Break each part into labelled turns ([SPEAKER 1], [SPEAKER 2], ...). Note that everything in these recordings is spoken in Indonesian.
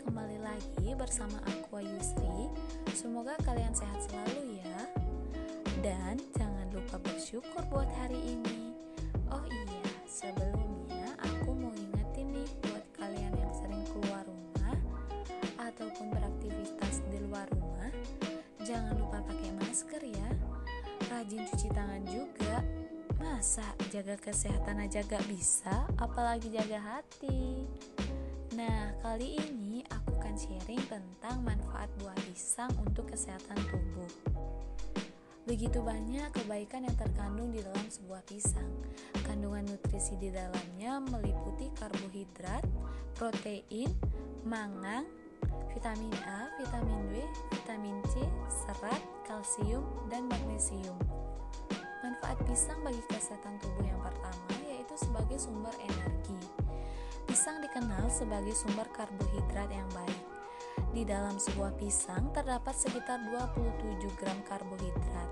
[SPEAKER 1] kembali lagi bersama aku Yusri. Semoga kalian sehat selalu ya. Dan jangan lupa bersyukur buat hari ini. Oh iya, sebelumnya aku mau ingetin nih buat kalian yang sering keluar rumah ataupun beraktivitas di luar rumah, jangan lupa pakai masker ya. Rajin cuci tangan juga. Masa jaga kesehatan aja gak bisa, apalagi jaga hati. Nah, kali ini aku akan sharing tentang manfaat buah pisang untuk kesehatan tubuh. Begitu banyak kebaikan yang terkandung di dalam sebuah pisang. Kandungan nutrisi di dalamnya meliputi karbohidrat, protein, mangan, vitamin A, vitamin B, vitamin C, serat, kalsium, dan magnesium. Manfaat pisang bagi kesehatan tubuh yang pertama yaitu sebagai sumber energi. Pisang dikenal sebagai sumber karbohidrat yang baik. Di dalam sebuah pisang terdapat sekitar 27 gram karbohidrat.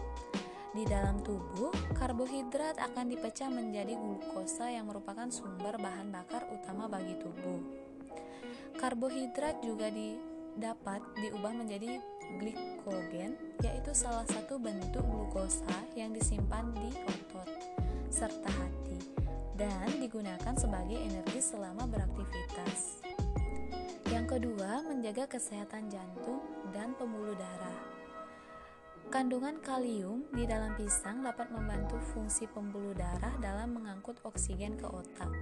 [SPEAKER 1] Di dalam tubuh, karbohidrat akan dipecah menjadi glukosa yang merupakan sumber bahan bakar utama bagi tubuh. Karbohidrat juga dapat diubah menjadi glikogen, yaitu salah satu bentuk glukosa yang disimpan di otot serta hati dan digunakan sebagai energi selama beraktivitas. Yang kedua, menjaga kesehatan jantung dan pembuluh darah. Kandungan kalium di dalam pisang dapat membantu fungsi pembuluh darah dalam mengangkut oksigen ke otak,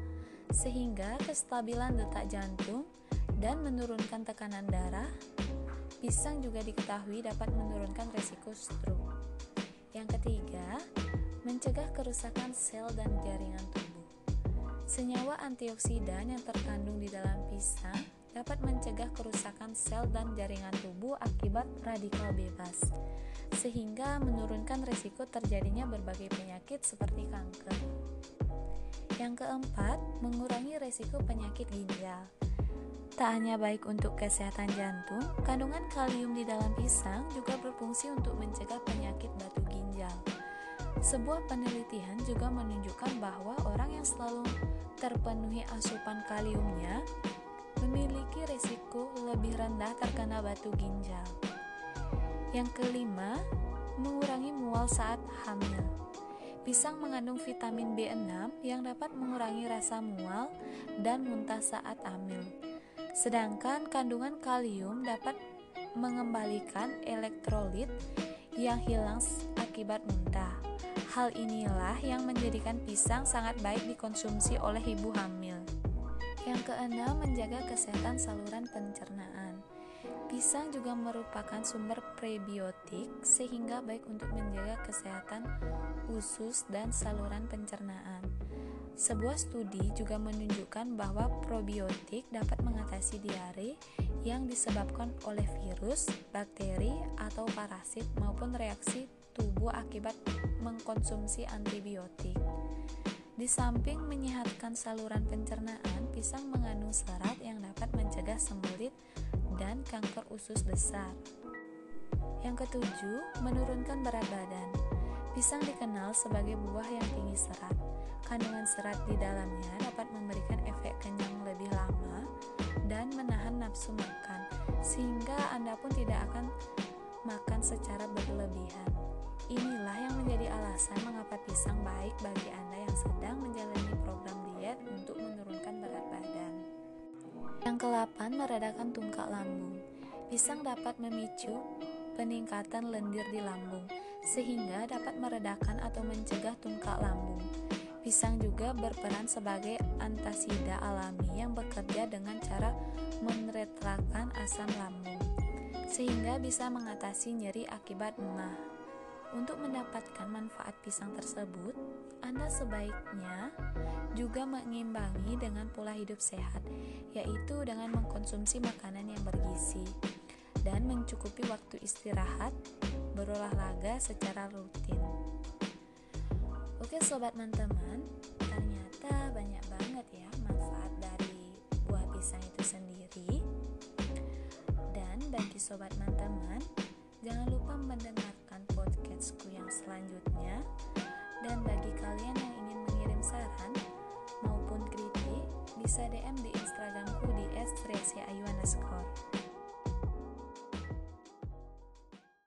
[SPEAKER 1] sehingga kestabilan detak jantung dan menurunkan tekanan darah. Pisang juga diketahui dapat menurunkan resiko stroke. Yang ketiga, mencegah kerusakan sel dan jaringan tubuh. Senyawa antioksidan yang terkandung di dalam pisang dapat mencegah kerusakan sel dan jaringan tubuh akibat radikal bebas, sehingga menurunkan risiko terjadinya berbagai penyakit seperti kanker. Yang keempat, mengurangi risiko penyakit ginjal. Tak hanya baik untuk kesehatan jantung, kandungan kalium di dalam pisang juga berfungsi untuk mencegah penyakit batu ginjal. Sebuah penelitian juga menunjukkan bahwa orang yang selalu terpenuhi asupan kaliumnya memiliki risiko lebih rendah terkena batu ginjal. Yang kelima, mengurangi mual saat hamil. Pisang mengandung vitamin B6 yang dapat mengurangi rasa mual dan muntah saat hamil. Sedangkan kandungan kalium dapat mengembalikan elektrolit yang hilang akibat muntah. Hal inilah yang menjadikan pisang sangat baik dikonsumsi oleh ibu hamil. Yang keenam, menjaga kesehatan saluran pencernaan. Pisang juga merupakan sumber prebiotik sehingga baik untuk menjaga kesehatan usus dan saluran pencernaan. Sebuah studi juga menunjukkan bahwa probiotik dapat mengatasi diare yang disebabkan oleh virus, bakteri, atau parasit maupun reaksi tubuh akibat mengkonsumsi antibiotik. Di samping menyehatkan saluran pencernaan, pisang mengandung serat yang dapat mencegah sembelit dan kanker usus besar. Yang ketujuh, menurunkan berat badan. Pisang dikenal sebagai buah yang tinggi serat. Kandungan serat di dalamnya dapat memberikan efek kenyang lebih lama dan menahan nafsu makan, sehingga Anda pun tidak akan makan secara berlebihan. Inilah yang menjadi alasan mengapa pisang baik bagi Anda yang sedang menjalani program diet untuk menurunkan berat badan. Yang ke-8, meredakan tungkak lambung. Pisang dapat memicu peningkatan lendir di lambung, sehingga dapat meredakan atau mencegah tungkak lambung. Pisang juga berperan sebagai antasida alami yang bekerja dengan cara menetralkan asam lambung, sehingga bisa mengatasi nyeri akibat emah. Untuk mendapatkan manfaat pisang tersebut, Anda sebaiknya juga mengimbangi dengan pola hidup sehat, yaitu dengan mengkonsumsi makanan yang bergizi dan mencukupi waktu istirahat, berolahraga secara rutin. Oke sobat teman-teman, ternyata banyak banget ya manfaat dari buah pisang itu sendiri. Dan bagi sobat teman-teman, jangan lupa mendengarkan podcastku yang selanjutnya dan bagi kalian yang ingin mengirim saran maupun kritik bisa DM di Instagramku di @sriasiayu_.